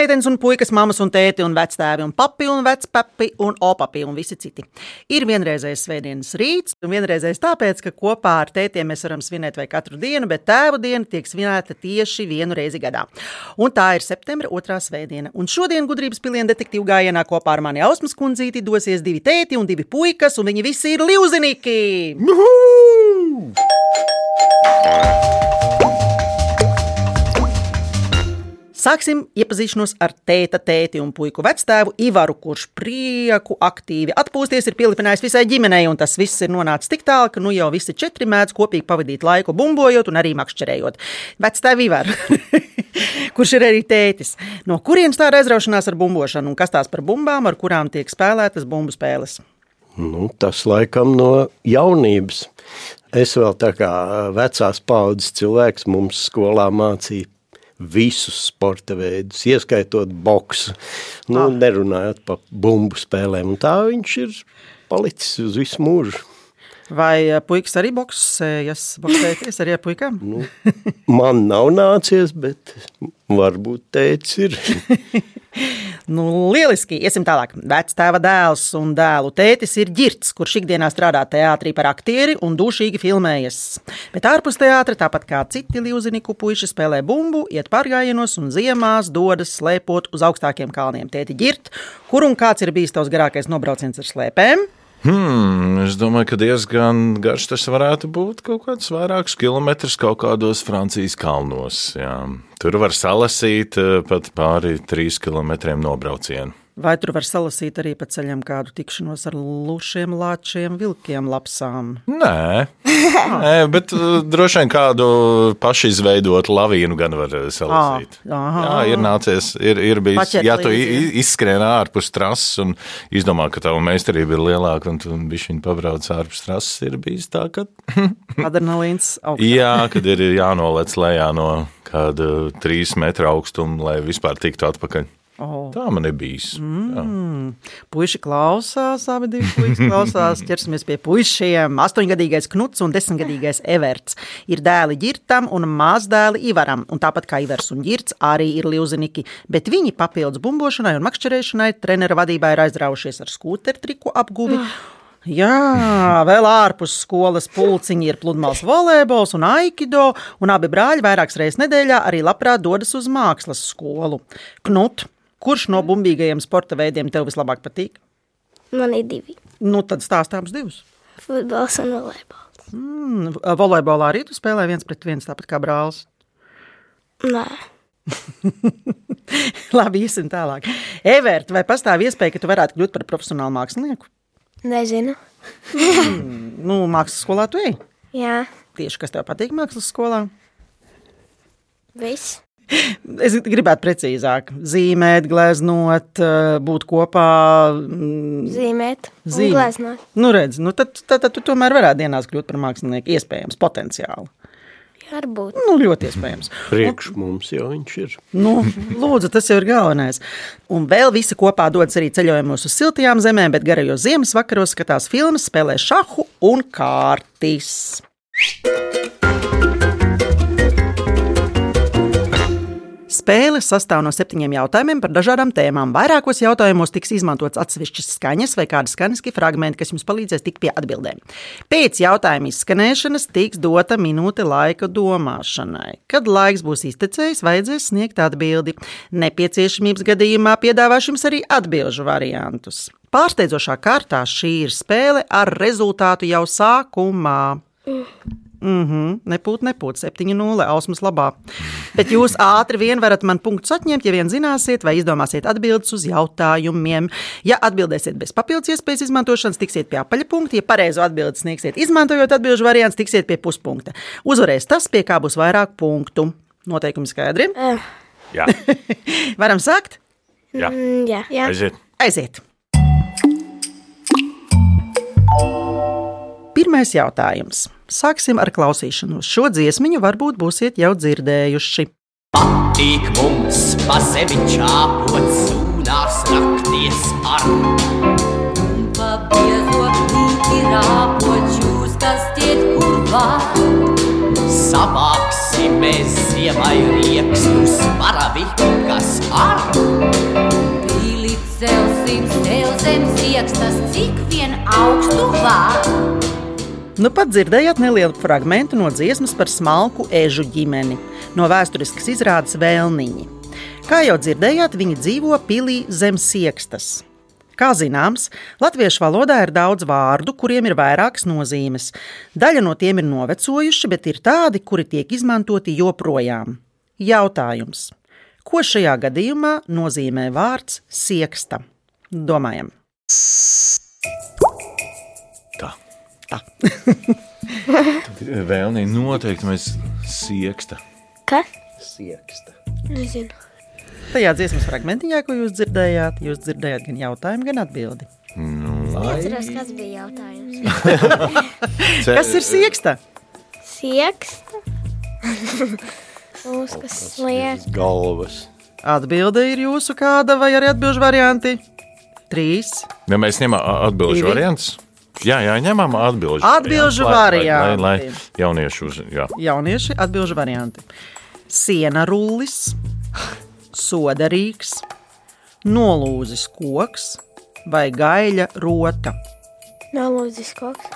Meitenes un puikas, mammas un tēti un vectēvi un papi un vecpapi un opapi un visi citi. Ir vienreizējs svētdienas rīts un vienreizējs tāpēc, ka kopā ar tētiem mēs varam svinēt vai katru dienu, bet tēvu diena tiek svinēta tieši vienu reizi gadā. Un tā ir septembra otrā svētdiena. Un šodien gudrības piliena detektīvu gājienā kopā ar mani Ausmas kundzīti dosies divi tēti un divi puikas, un viņi visi ir liuziniki! Juhu! Sāksim iepazīšanos ar tēta, tēti un puiku vectēvu Ivaru, kurš prieku aktīvi atpūsties ir pielipinājis visai ģimenei, un tas viss ir nonācis tik tālu, ka nu jau visi četri mēdz kopīgi pavadīt laiku bumbojot un arī makšķerējot. Vectēvi Ivaru, kurš ir arī tētis. No kurienes tāda aizraušanās ar bumbošanu un kas tās par bumbām, ar kurām tiek spēlētas bumbu spēles? Nu, tas laikam no jaunības. Es vēl tā kā vecās paudzes cilvēks mums skolā mācīja visus sporta veidus, ieskaitot boksu. Nu, ah. Nerunājot par bumbu spēlēm. Un tā viņš ir palicis uz visu mūžu. Vai eh, puikas arī boxējas, boxēties arī ar puikām? Nu, man nav nācies, bet varbūt teicis ir. nu, lieliski, iesim tālāk. Vecs tēva dēls un dēlu tētis ir ģirts, kurš ikdienā strādā teātrī par aktieri un dušīgi filmējas. Bet ārpus teātra, tāpat kā citi līuziniku puiši spēlē bumbu, iet pārgājienos un ziemās dodas slēpot uz augstākiem kalniem. Tēti ģirt, kur un kāds ir bijis tavs garākais nobrauciens ar slēpēm? Hmm, es domāju, ka diezgan garš tas varētu būt. Kaut kāds vairākus kilometrus kaut kādos Francijas kalnos. Jā. Tur var salasīt eh, pat pāri trīs kilometriem nobraucienu. Vai tur var salasīt arī pa ceļam kādu tikšanos ar lušiem, lāčiem, vilkiem, lapsām? Nē, Nē bet uh, droši vien kādu pašizveidotu lavīnu gan var uh, salasīt. Aha. Jā, ir nācies, ir, ir bijis, Paķet ja tu izskrien ārpus trases un izdomā, ka tava meistarība ir lielāka un tu bišķiņ pabrauc ārpus trases, ir bijis tā, ka... Adrenalīns augstāk. Jā, kad ir jānolec lejā no kāda trīs metra augstuma, lai vispār tiktu atpakaļ. Oh. Tā man ir bijis. Mm. Puisi klausās, abi divi klausās. Ķersimies pie puišiem. Astoņgadīgais Knuts un desmitgadīgais Everts ir dēli Girtam un mazdēli Ivaram. Un tāpat kā Ivars un Girts arī ir liuziniki, bet viņi papildus bumbošanai un makšķerēšanai trenera vadībā ir aizraujušies ar skūteru triku apguvi. Jā, vēl ārpus skolas pulciņi ir pludmales volejbols un aikido, un abi brāļi vairākas reizes nedēļā arī labprāt dodas uz mākslas skolu. Knut, Kurš no bumbīgajiem sporta veidiem tev vislabāk patīk? Man ir divi. Nu, tad stāstāms divus. Futbols un volejbols. Mm, volejbolā arī tu spēlē viens pret viens, tāpat kā brālis? Nē. Labi, iesim tālāk. Everta, vai pastāv iespēja, ka tu varētu kļūt par profesionālu mākslinieku? Nezinu. mm, nu, mākslas skolā tu ej? Jā. Tieši kas tev patīk mākslas skolā? Viss. Es gribētu precīzāk zīmēt, gleznot, eh, būt kopā. Mm, zīmēt, zīmēt. gleznot. Nu, redz, nu tad, tad, tad tu tomēr varētu dienās kļūt par mākslinieku. Iespējams, potenciāli. Varbūt. Nu, ļoti iespējams. Priekš mums jau viņš ir. Nu, lūdzu, tas jau ir galvenais. Un vēl visi kopā dodas arī ceļojumos uz siltajām zemēm, bet garajos ziemas vakaros skatās filmas, spēlē šahu un kārtis. Spēle sastāv no septiņiem jautājumiem par dažādām tēmām. Vairākos jautājumos tiks izmantots atsevišķas skaņas vai kādi skaņas fragmenti, kas jums palīdzēs tikt pie atbildēm. Pēc jautājuma izskanēšanas tiks dota minūte laika domāšanai. Kad laiks būs iztecējis, vajadzēs sniegt atbildi. Nepieciešamības gadījumā piedāvāšu jums arī atbildžu variantus. Pārsteidzošā kārtā šī ir spēle ar rezultātu jau sākumā. Mm. Mm -hmm, nepūt, nepūt, 7-0, ausmas labā. Bet jūs ātri vien varat man punktus atņemt, ja vien zināsiet vai izdomāsiet atbildes uz jautājumiem. Ja atbildēsiet bez papildus iespējas izmantošanas, tiksiet pie apaļa punkta. Ja pareizo atbildi sniegsiet, izmantojot atbildžu variantu, tiksiet pie puspunkta. Uzvarēs tas, pie kā būs vairāk punktu. Noteikumi skaidri? Uh. Jā. Varam sākt? Jā. Mm, jā. jā. Aiziet. Aiziet. Pirmais jautājums. Sāksim ar klausīšanos. Šo dziesmiņu varbūt būsiet jau dzirdējuši. Patīk mums pa zemi čāpot, sūnās nakties ar. Pa biezo klīti rāpot, čūskas tiek kur var. Savāksimies ziemai riekstus paravi, kas ar. Pili celsim sev zem siekstas, cik vien augstu var. Nu, pat dzirdējāt nelielu fragment no dziesmas par smalku ežu ģimeni, no vēsturiskas izrādes Vēlniņi. Kā jau dzirdējāt, viņi dzīvo pilī zem siekstas. Kā zināms, latviešu valodā ir daudz vārdu, kuriem ir vairākas nozīmes. Daļa no tiem ir novecojuši, bet ir tādi, kuri tiek izmantoti joprojām. Jautājums: ko šajā gadījumā nozīmē vārds sieksta? Domājam! Tā. Vēlnī noteikti mēs sieksta. Kas? Sieksta. Nezinu. Tajā dziesmas fragmentiņā, ko jūs dzirdējāt, jūs dzirdējāt gan jautājumu, gan atbildi. Atceros, kas bija jautājums. Kas ir sieksta? Sieksta. Uz kas liek. Galvas. Atbilde ir jūsu kāda vai arī atbildžu varianti? Trīs. Ja mēs ņemam atbildžu Divi. variantus, jā, jā, ņemam atbildžu Atbildžu variantus, lai- Lai, lai, varianti. jaunieši uz, jā. Jaunieši atbildžu varianti. Siena rullis, sodarīgs, nolūzis koks vai gaļa rota. Nolūzis koks.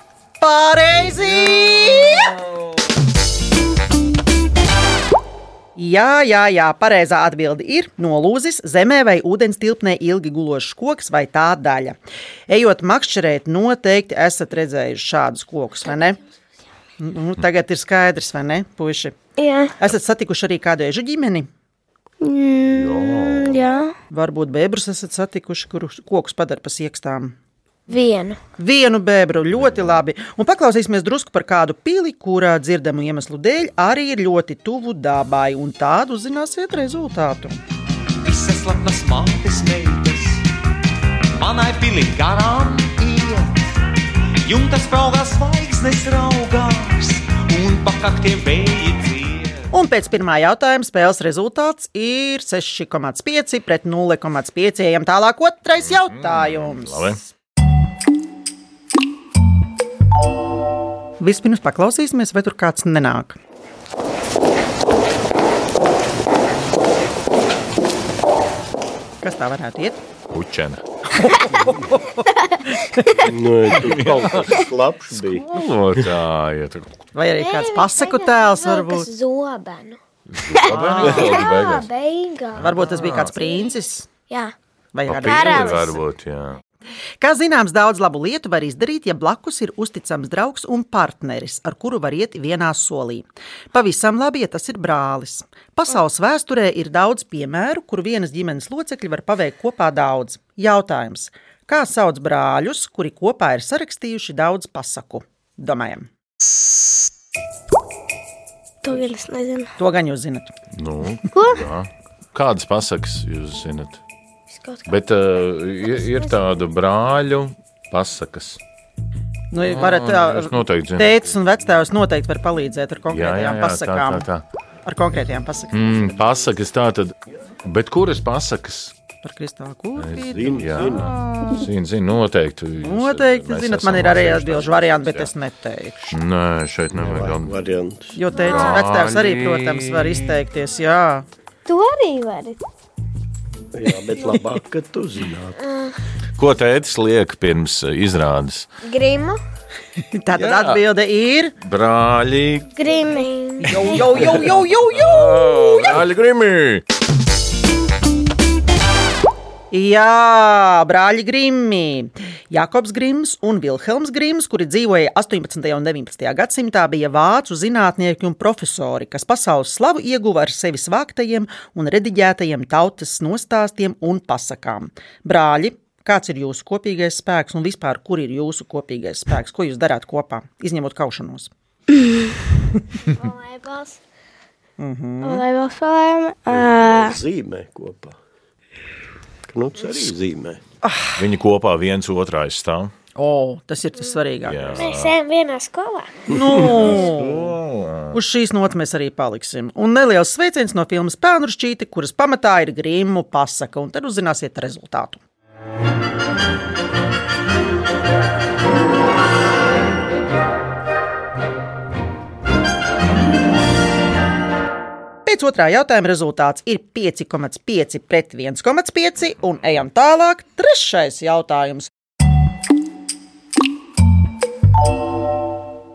Pareizi! Jā, jā, jā, pareizā atbilde ir nolūzis zemē vai ūdens tilpnē ilgi gulošs koks vai tā daļa. Ejot makšķerēt, noteikti esat redzējuši šādus kokus, vai ne? Nu, tagad ir skaidrs, vai ne, puiši? Jā. Esat satikuši arī kādu ežu ģimeni? Mm, jā. Varbūt bebrus esat satikuši, kurus kokus padara pa siekstām. Vienu. Vienu bebru ļoti labi. Un paklausīsimies drusku par kādu pili, kurā dzirdamu iemeslu dēļ arī ir ļoti tuvu dabai, un tādu uzzināsiet rezultātu. Visas lepnas mātes meitas manai pilī garām iet. Jumtas spraugās zvaigznes raugās un pakaktiem vēji dzied. Un pēc pirmā jautājuma spēles rezultāts ir 6,5 pret 0,5. Ejam tālāk, otrais jautājums. Labi. Vispirms paklausīsimies, vai tur kāds nenāk. Kas tā varētu iet? Učena. Nu, labs bija. Tā Vai arī kāds pasaku tēls, varbūt? Kas zobenu. kā beigās. Varbūt tas bija kāds princis Jā. vai Papīri Karalis. varbūt, jā. Kā zināms, daudz labu lietu var izdarīt, ja blakus ir uzticams draugs un partneris, ar kuru var iet vienā solī. Pavisam labi, ja tas ir brālis. Pasaules vēsturē ir daudz piemēru, kur vienas ģimenes locekļi var paveikt kopā daudz. Jautājums: kā sauc brāļus, kuri kopā ir sarakstījuši daudz pasaku? Domājam, To gan es nezinu. to gan jūs zinat. Nu, Ko? jā. Kādas pasakas jūs zinat? Bet uh, ir, ir tādu brāļu pasakas. Nu, varat, Es noteikti zinu. Tētis un vectēvs noteikti var palīdzēt ar Jā, jā, konkrētajām jā, tā, pasakām. tā, tā. Ar konkrētajām pasakām. Mm, pasakas tā tad. Bet kuras pasakas? Par kristālu kūpīti. Zinu, Jā, zinu. zinu, noteikti. Jūs- Noteikti, esam man ir arī tās varianti, bet pasakas, es neteikšu. jā. Nē, šeit nevajag. Variants. Jo teicu, vectēvs arī, protams, var izteikties, jā. Tu arī vari. Jā, bet labāk, ka tu zinātu. Ko tētis liek pirms izrādes? Grimu. Tātad Jā. atbilde ir. Brāļi, Grimi. Jau, jau, jau, jau, jau, jau. oh, brāļi Grimī! Jā, brāļi Grimmi. Jakobs Grims un Vilhelms Grims, kuri dzīvoja 18. un 19. gadsimtā, bija vācu zinātnieki un profesori, kas pasaules slavu ieguva ar sevi vāktajiem un rediģētajiem tautas nostāstiem un pasakām. Brāļi, kāds ir jūsu kopīgais spēks un vispār, kur ir jūsu kopīgais spēks? Ko jūs darāt kopā, izņemot kaušanos? Volejbols. Volejbols spēlējam. Zīmē kopā. Knuts arī zīmē. Viņi kopā viens otru aizstāv. O, tas ir tas svarīgākais. mēs ejam vienā skolā. Nu, uz šīs nots mēs arī paliksim. Un neliels sveiciens no filmas Pēnuršķīte, kuras pamatā ir grīmu pasaka, un tad uzzināsiet rezultātu. Pēc otrā jautājuma rezultāts ir 5,5 pret 1,5 un ejam tālāk. Trešais jautājums.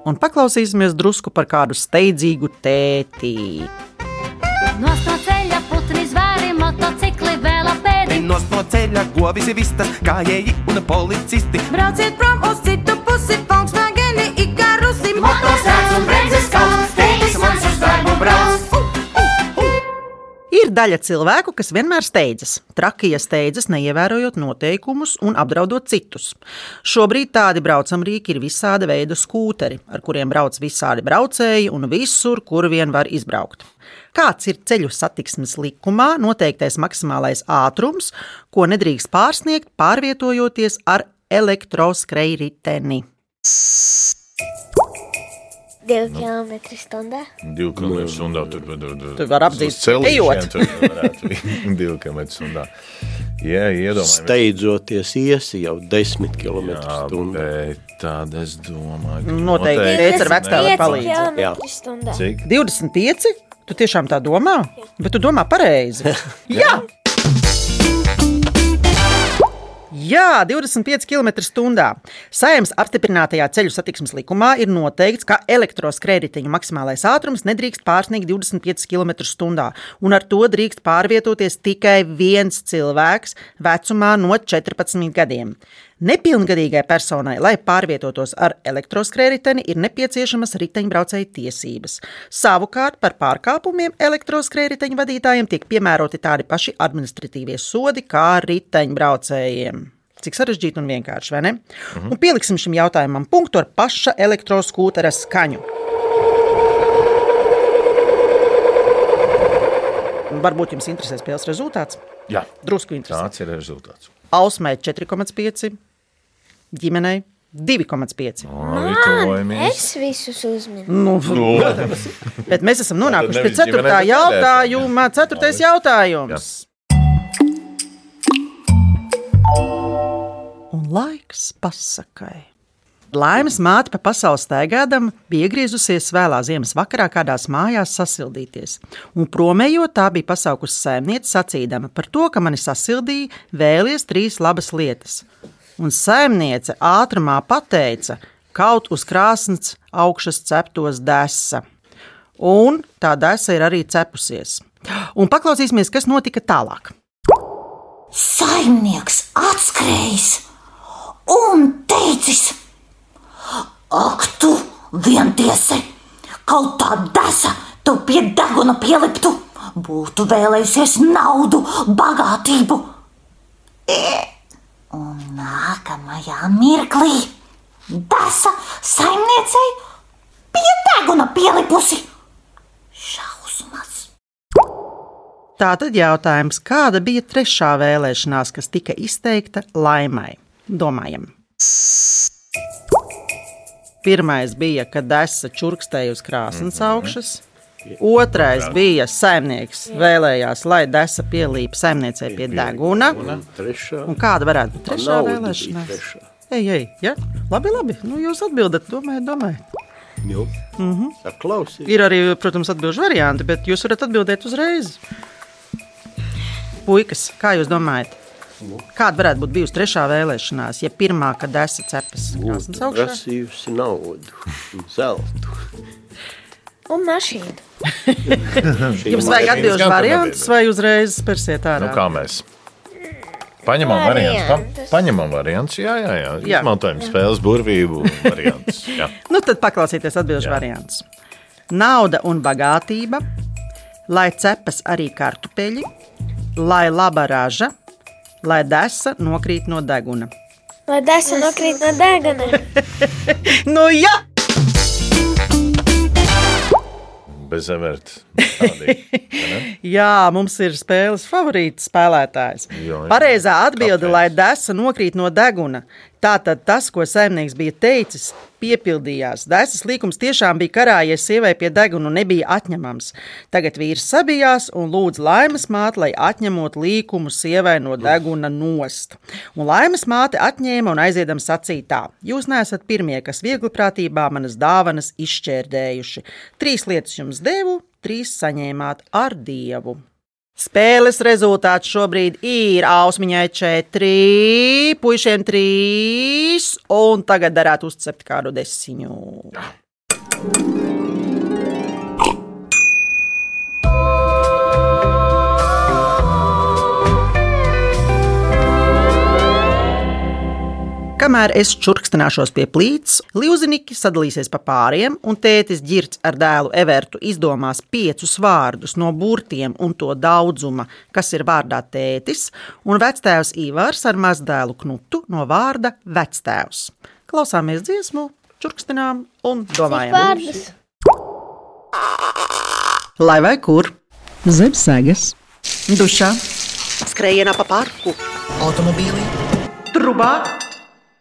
Un paklausīsimies drusku par kādu steidzīgu tēti. Nost no ceļa putni zvēri, motocikli, velosipēdi. Nos no ceļa govis ir vistas, kājēji un policisti. Brauciet prom uz citu pusi, Volkswageni, ikarusi, Motosēts un bremzes kaut, teiks mans uz darbu brauc. Ir daļa cilvēku, kas vienmēr steidzas. Trakija steidzas, neievērojot noteikumus un apdraudot citus. Šobrīd tādi braucamrīki ir visāda veida skūteri, ar kuriem brauc visādi braucēji un visur, kur vien var izbraukt. Kāds ir ceļu satiksmes likumā noteiktais maksimālais ātrums, ko nedrīkst pārsniegt, pārvietojoties ar elektroskrejriteni? Divi kilometri stundā. Divu kilometru stundā tur Tu vari apdzīt ejot. Divu kilometru stundā. Jā, iedomājieties. Steidzoties iesi jau 10 km Jā, stundā. tad es domāju, ka Noteikti. Teica ar kilometri stundā. Cik? 25? Tu tiešām tā domā? Bet tu domā pareizi. Jā! Jā, 25 km/h. Saimnes apstiprinātajā ceļu satiksmes likumā ir noteikts, ka elektroskrējēju maksimālais ātrums nedrīkst pārsniegt 25 km/h, un ar to drīkst pārvietoties tikai viens cilvēks vecumā no 14 gadiem. Nepilngadīgai personai, lai pārvietotos ar elektroskrējēju, ir nepieciešamas riteņbraucēju tiesības. Savukārt par pārkāpumiem elektroskrējēju vadītājiem tiek piemēroti tādi paši administratīvie sodi kā riteņbraucējiem. Cik sarežģīti un vienkārši, vai ne? Mhm. Un pieliksim šim jautājumam punktu ar paša elektroskūtera skaņu. Varbūt jums interesē spēles rezultāts. Jā, Drusku interesē. tāds ir rezultāts. Ausmai 4,5, ģimenei 2,5. Labi, tuvojamies. Es visus uzminu. Nu, Nu, bet mēs esam nonākuši pie nevis ģimenei, 4. bet jautājuma. 4. jautājums. Un laiks pasakai. Laimes māte pa pasauli staigādama bija iegriezusies vēlā ziemas vakarā kādās mājās sasildīties. Un promējot, tā bija pasaukusi saimnieci sacīdama par to, ka mani sasildīja, vēlies trīs labas lietas. Un saimniece ātrumā pateica, kaut uz krāsnes augšas ceptos desa. Un tā desa ir arī cepusies. Un paklausīsimies, kas notika tālāk. Saimnieks atskrējis un teicis: Ak, tu vientiesi! Kaut tā desa tu pie deguna pieliktu, būtu vēlējusies naudu, bagātību. E, Un nākamajā mirklī desa saimniecei pie deguna pielipusi. Šausmas! Tātad jautājums, kāda bija trešā vēlēšanās, kas tika izteikta laimai? Domājam. Pirmais bija, kad desa čurkstēja uz krāsnes augšas. Otrais bija saimnieks, vēlējās, lai desa pielīp saimniecei pie deguna. Un kāda varētu būt trešā vēlēšanās? Ej, ej, ja? Labi, labi. Nu, jūs atbildat, domājiet, domājiet. Nu, Saklausīt. Ir arī, protams, atbildžu varianti, bet jūs varat atbildēt uzreiz. Puikas, kā jūs domājat? Kāda varētu būt bijusi trešā vēlēšanās, ja pirmā, kad esat cepas krāsnes augšā? Prasījusi naudu un zeltu. Un mašīnu. Jums vajag atbildžu gan variantus vai uzreiz spērsiet ārā? Nu, kā mēs? Paņemam variantus. Pa, paņemam variantus. Jā, jā, jā. Jā. Izmantojam spēles burvību variantus. Jā. Nu, tad paklausieties atbildžu variantus. Nauda un bagātība, lai cepas arī kartupeļi, lai laba raža, lai desa nokrīt no deguna. Lai desa nokrīt no deguna. Nu, jā! Bez everta. Tādīgi? Jā, mums ir spēles favorīts spēlētājs. Jā, jā. Pareizā atbilde, Kāpēc? lai desa nokrīt no deguna. Tātad tas, ko saimnieks bija teicis, piepildījās. Dēsas līkums tiešām bija karājies sievai pie deguna un nebija atņemams. Tagad vīrs sabijās un lūdz laimes māti, lai atņemot līkumu sievai no deguna nost. Un laimes māte atņēma un aiziedam sacītā: Jūs neesat pirmie, kas viegliprātībā manas dāvanas izšķērdējuši. Trīs lietas jums devu, trīs saņēmāt ar dievu. Spēles rezultāts šobrīd ir Ausmiņai 4, puišiem 3, un tagad darētu uzcept kādu desiņu. Kamēr es čurkstināšos pie plīts, Līuziniki sadalīsies pa pāriem, un tētis ģirts ar dēlu Evertu izdomās piecus vārdus no burtiem un to daudzuma, kas ir vārdā tētis, un vectēvs Ivars ar mazdēlu Knutu no vārda vectēvs. Klausāmies dziesmu, čurkstinām un domājam. Lai vai kur? Zem sēgas, dušā, skrējienā pa parku, Automobīlī, trubā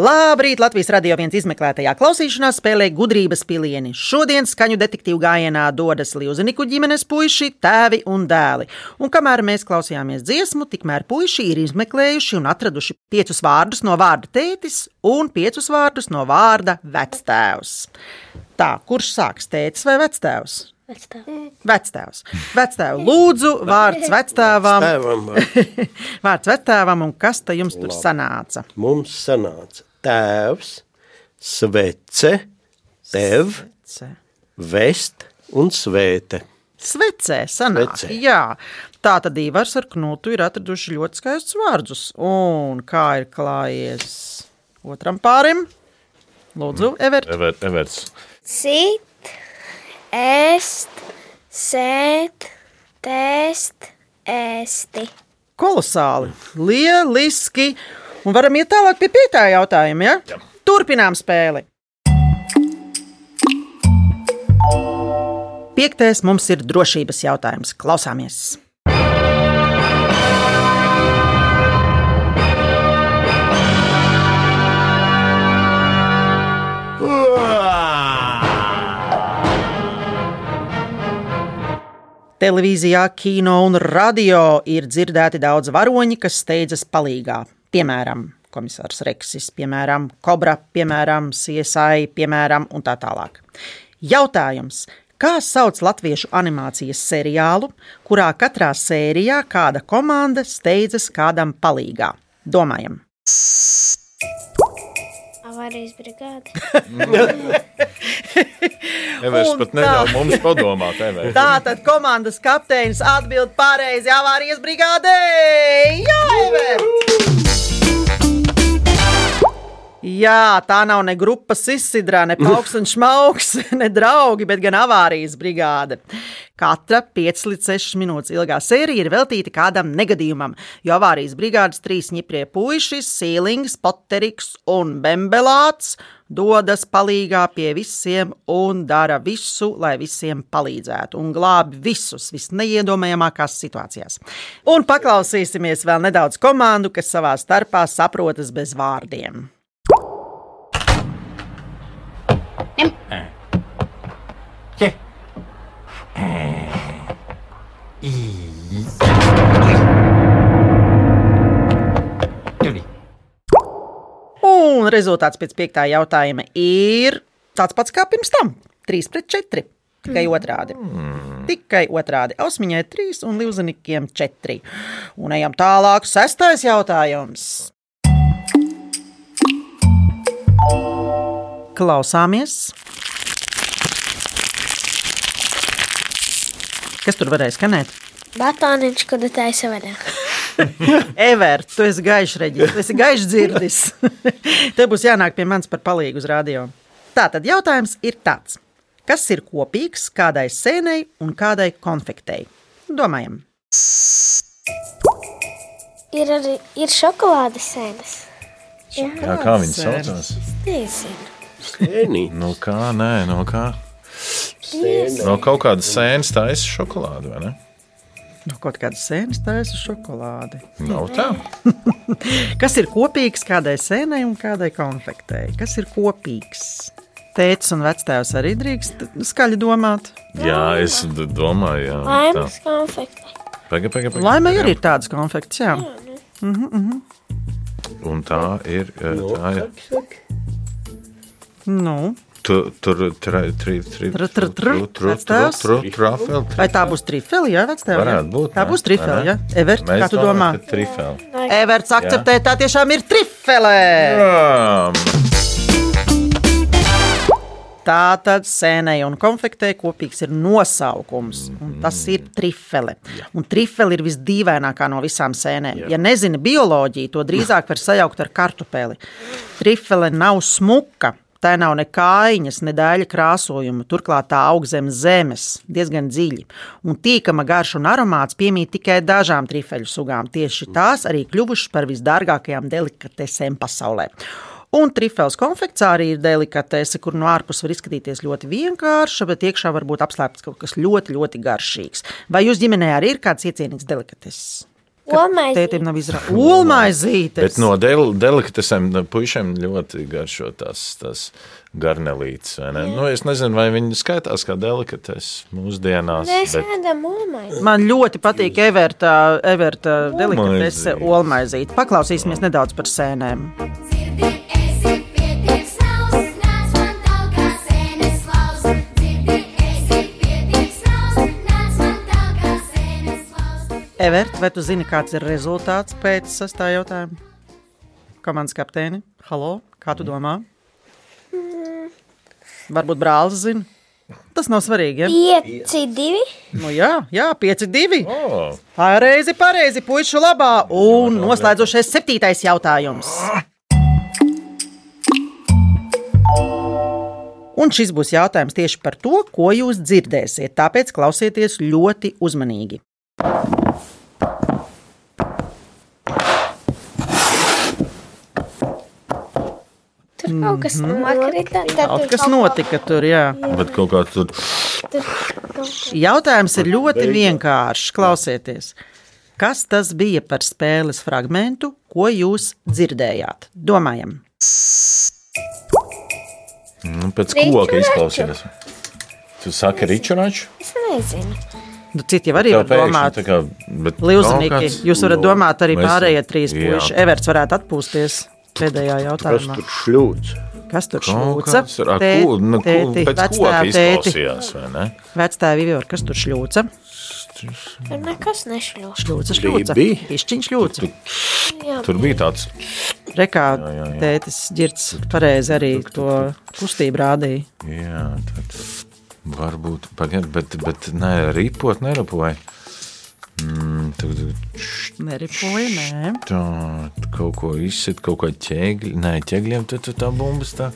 Labrīt! Latvijas radio viens izmeklētajā klausīšanās spēlē gudrības pilieni. Šodien skaņu detektīvu gājienā dodas Liuzeniku ģimenes puiši, tēvi un dēli. Un kamēr mēs klausījāmies dziesmu, tikmēr puiši ir izmeklējuši un atraduši piecus vārdus no vārda tētis un piecus vārdus no vārda vectēvs. Tā, kurš sāks tētis vai vectēvs? Vectēvs. Vectēvs, lūdzu, vārds vectēvam. Vārds vectēvam, un kas te jums tur sanāca? mums sanāca tēvs, svece, tev, Ce. vest un svēte. Svecē, sanāk. Svecē. Jā, tā tad Ivars ar Knutu ir atraduši ļoti skaistus vārdus. Un kā ir klājies otram pārim? Lūdzu, Evert. Ever, Everts. Sit, ēst, sēt, tēst, ēsti. Kolosāli, lieliski. Un varam iet tālāk pie pietā jautājuma. Ja? Jā. Turpinām spēli. Piektais mums ir drošības jautājums. Klausāmies! Televīzijā, kino un radio ir dzirdēti daudz varoņi, kas steidzas palīgā. Piemēram, komisārs Reksis, piemēram, Kobra, piemēram, CSI, piemēram, un tā tālāk. Jautājums. Kā sauc latviešu animācijas seriālu, kurā katrā sērijā kāda komanda steidzas kādam palīgā? Domājam! Avārijas brigāde. Everts Un pat tā. neļauj mums padomāt. Everts. Tā tad komandas kapteinis atbild pareizi avārijas brigādē. Jā, Ever! Jā, tā nav ne grupas izsidrā, ne pauks un šmauks, ne draugi, bet gan avārijas brigāde. Katra 5 līdz 6 minūtes ilgā sērija ir veltīta kādam negadījumam, jo avārijas brigādes trīs ņiprie puiši, Sīlings, Poteriks un Bembelāts dodas palīgā pie visiem un dara visu, lai visiem palīdzētu un glābi visus visneiedomājamākās situācijās. Un paklausīsimies vēl nedaudz komandu, kas savā starpā saprotas bez vārdiem. Un rezultāts pēc piektā jautājuma ir tāds pats kā pirms tam - 3 pret 4. Tikai otrādi. Tikai otrādi. Ausmiņai 3 un Livzanikiem 4. Un ejam tālāk. Sestais jautājums. Klausāmies. Kas tur varēja skanēt? Batāniņš, kad taisa vaļā. Everts, tu esi gaišs reģis, tu esi gaišs dzirdis. Tev būs jānāk pie manis par palīgu uz radio. Tātad jautājums ir tāds. Kas ir kopīgs kādai sēnei un kādai konfektei? Domājam, Ir arī ir šokolādes sēnes. Jā, kā viņi saucās? Nezinu. Sēnī, No kā? Nē, no kā? sēnī. No kaut kādas sēnes taisa šokolāde, vai ne? no kaut kādas sēnes taisa šokolādi. Nav tā. Kas ir kopīgs kādai sēnei un kādai konfektei? Kas ir kopīgs? Tētis un vectēvs arī drīkst skaļi domāt. Jā, es domāju, jā. Laimes konfekti. Pagaid, pagaid, pagaid. Laimē arī ir tādas konfekts, jā. Mhm, mhm. Un tā ir. eh, Tā ir. Nu, Tu- Tur tur vai tā būs trifeli, jā, vectēvs? Varētu būt. Tā būs trifeli, Vai jā. ne? Evert, Mēs kā tu domā? ka Trifeli. Everts akceptē, tā tiešām ir trifele. Jā. Tā tad sēnei un konfektē kopīgs ir nosaukums. un Tas ir trifele. Un trifele ir visdīvainākā no visām sēnēm. Ja nezini bioloģiju, to drīzāk var sajaukt ar kartupeli. Trifele nav smuka. Tā nav ne kājiņas, ne dēļa krāsojuma. Turklāt tā aug zem zemes, diezgan dziļi. Un tīkama garša un aromāts piemīt tikai dažām trifeļu sugām. Tieši tās arī kļuvušas par visdārgākajām delikatesēm pasaulē. Un trifels konfekts arī ir delikatese, kur no ārpuses var izskatīties ļoti vienkārša, bet iekšā var būt apslēpts kaut kas ļoti, ļoti garšīgs. Vai jūs ģimenē arī ir kāds iecienīts delikateses? Olmaizītes. Tētim nav izrādīts. Olmaizītes! Bet no del delikatesēm puišiem ļoti garšo tās, tās garnelītes. vai ne? Nu, es nezinu, vai viņi skaitās kā delikates mūsdienās. Mēs bet- ēdam olmaizi. Man ļoti patīk Everta, Everta delikatese olmaizīte. Paklausīsimies nedaudz par sēnēm. Evert, vai tu zini, kāds ir rezultāts pēc sastā jautājuma? Komandas kapteini, halo, kā tu domā? Varbūt brālis zina. Tas nav svarīgi. Ja? Pieci, divi. Nu, jā, jā 5-2. Oh. Pareizi, pareizi, puišu labā. Un noslēdzošais septītais jautājums. Un šis būs jautājums tieši par to, ko jūs dzirdēsiet. Tāpēc klausieties ļoti uzmanīgi. Kaut kas nokrita. tad Kaut tur kas notika tur, jā. Bet kaut kā tur. Jautājums ir ļoti vienkāršs. Klausieties, kas tas bija par spēles fragment, ko jūs dzirdējāt? Domājam, nu, pēc koka izklausījās. Tu saki, Ričuraču? Es nezinu. nu, citi jau arī var domāt. tā kā. bet kaut Līuzinīgi, kāds- jūs varat domāt arī pārējie trīs puiši. Everts varētu atpūsties pēdējā Kas jautājumā. tur šļūts? Kas tur šļūca? kāds ar Tē- ko, nu, tēti, pēc koka vectēva tēti. izklausījās, vai ne? Vectēvi Vivor, kas tur šļūca? Tur nekas nešļūst. Šļūca, šļūca. Bibi? Pišķiņš šļūca. Jā, Tur bija tāds. Rekā Jā, jā, jā. tētis ģirds pareizi arī to kustību rādīja. Jā, tad varbūt. Pagaid, bet, bet nē, ripot neripoja. Mm, Neripoja, nē. tā, kaut ko izsit, kaut ko ķēgļi. Nē, ķēgļiem tad tad tā bumbas tā.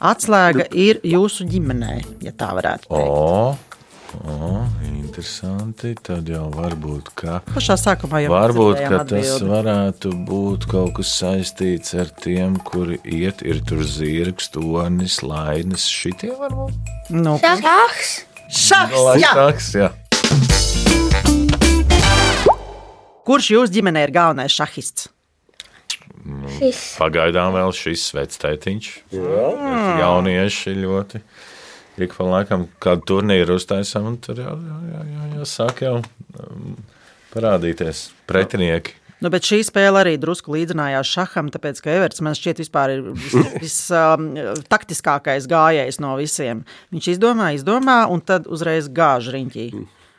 Atslēga ir jūsu ģimenē, ja tā varētu teikt. O, o, interesanti. Tad jau varbūt, ka. Pašā sākumā jau Varbūt ka tas atbildi. varētu būt kaut kas saistīts ar tiem, kuri iet, ir tur zirgs, tonis, lainis. Šitie varbūt. Nu, šahs. šahs, jā. Šaks, jā. Kurš jūsu ģimenē ir galvenais šahists? Šis. Pagaidām vēl šis vectētiņš. Jaunieši ļoti. Ik pa laikam kādu turnīru uztaisām, un tur jau, jau, jau, jau, jau sāk jau um, parādīties pretinieki. Nu, bet šī spēle arī drusku līdzinājās šaham, tāpēc, ka Everts man šķiet vispār ir vistaktiskākais um, gājējs no visiem. Viņš izdomā, izdomā, un tad uzreiz gāž riņķī.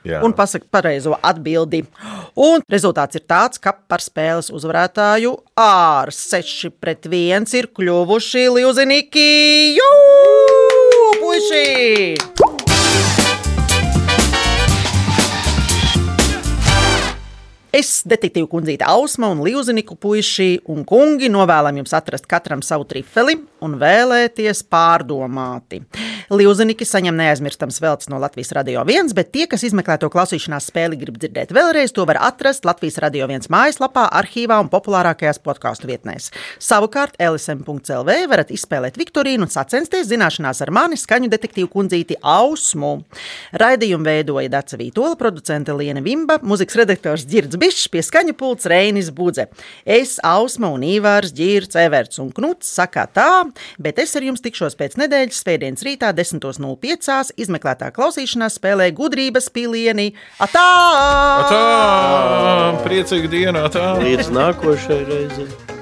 Jā. Un pasaka pareizo atbildi. Un rezultāts ir tāds, ka par spēles uzvarētāju ar 6 pret 1 ir kļuvuši Liuziniki. Jū, puiši! Es, detektīvu kundzīte Ausma un Liuziniku puiši un kungi novēlam jums atrast katram savu trifeli un vēlēties pārdomāti. Liuzuniki saņem neaizmirstams veltes no Latvijas Radio 1, bet tie, kas izmeklē to klausīšanās spēli, grib dzirdēt vēlreiz, to var atrast Latvijas Radio 1 mājaslapā, arhīvā un populārākajās podkāstu vietnēs. Savukārt LSM.CLV varat izspēlēt Viktorīnu un sacensties zināšanās ar mani skaņu detektīvu kundzīti Ausmu. Raidījumu veidoja Daca Vītola, producente Liena Vimba, mūzikas redaktors Girds Bišs, pie skaņu pults Reinis Budze. Es, Ausma un Īvārs, Girds, Everts un Knuts sakā tā, bet es ar jums tikšos pēc nedēļas svētdienas rītā 10.05. izmeklētā klausīšanās spēlē gudrības pilieni. Atā! Atā! Priecīga diena! Atā! Līdz nākošajai reizei!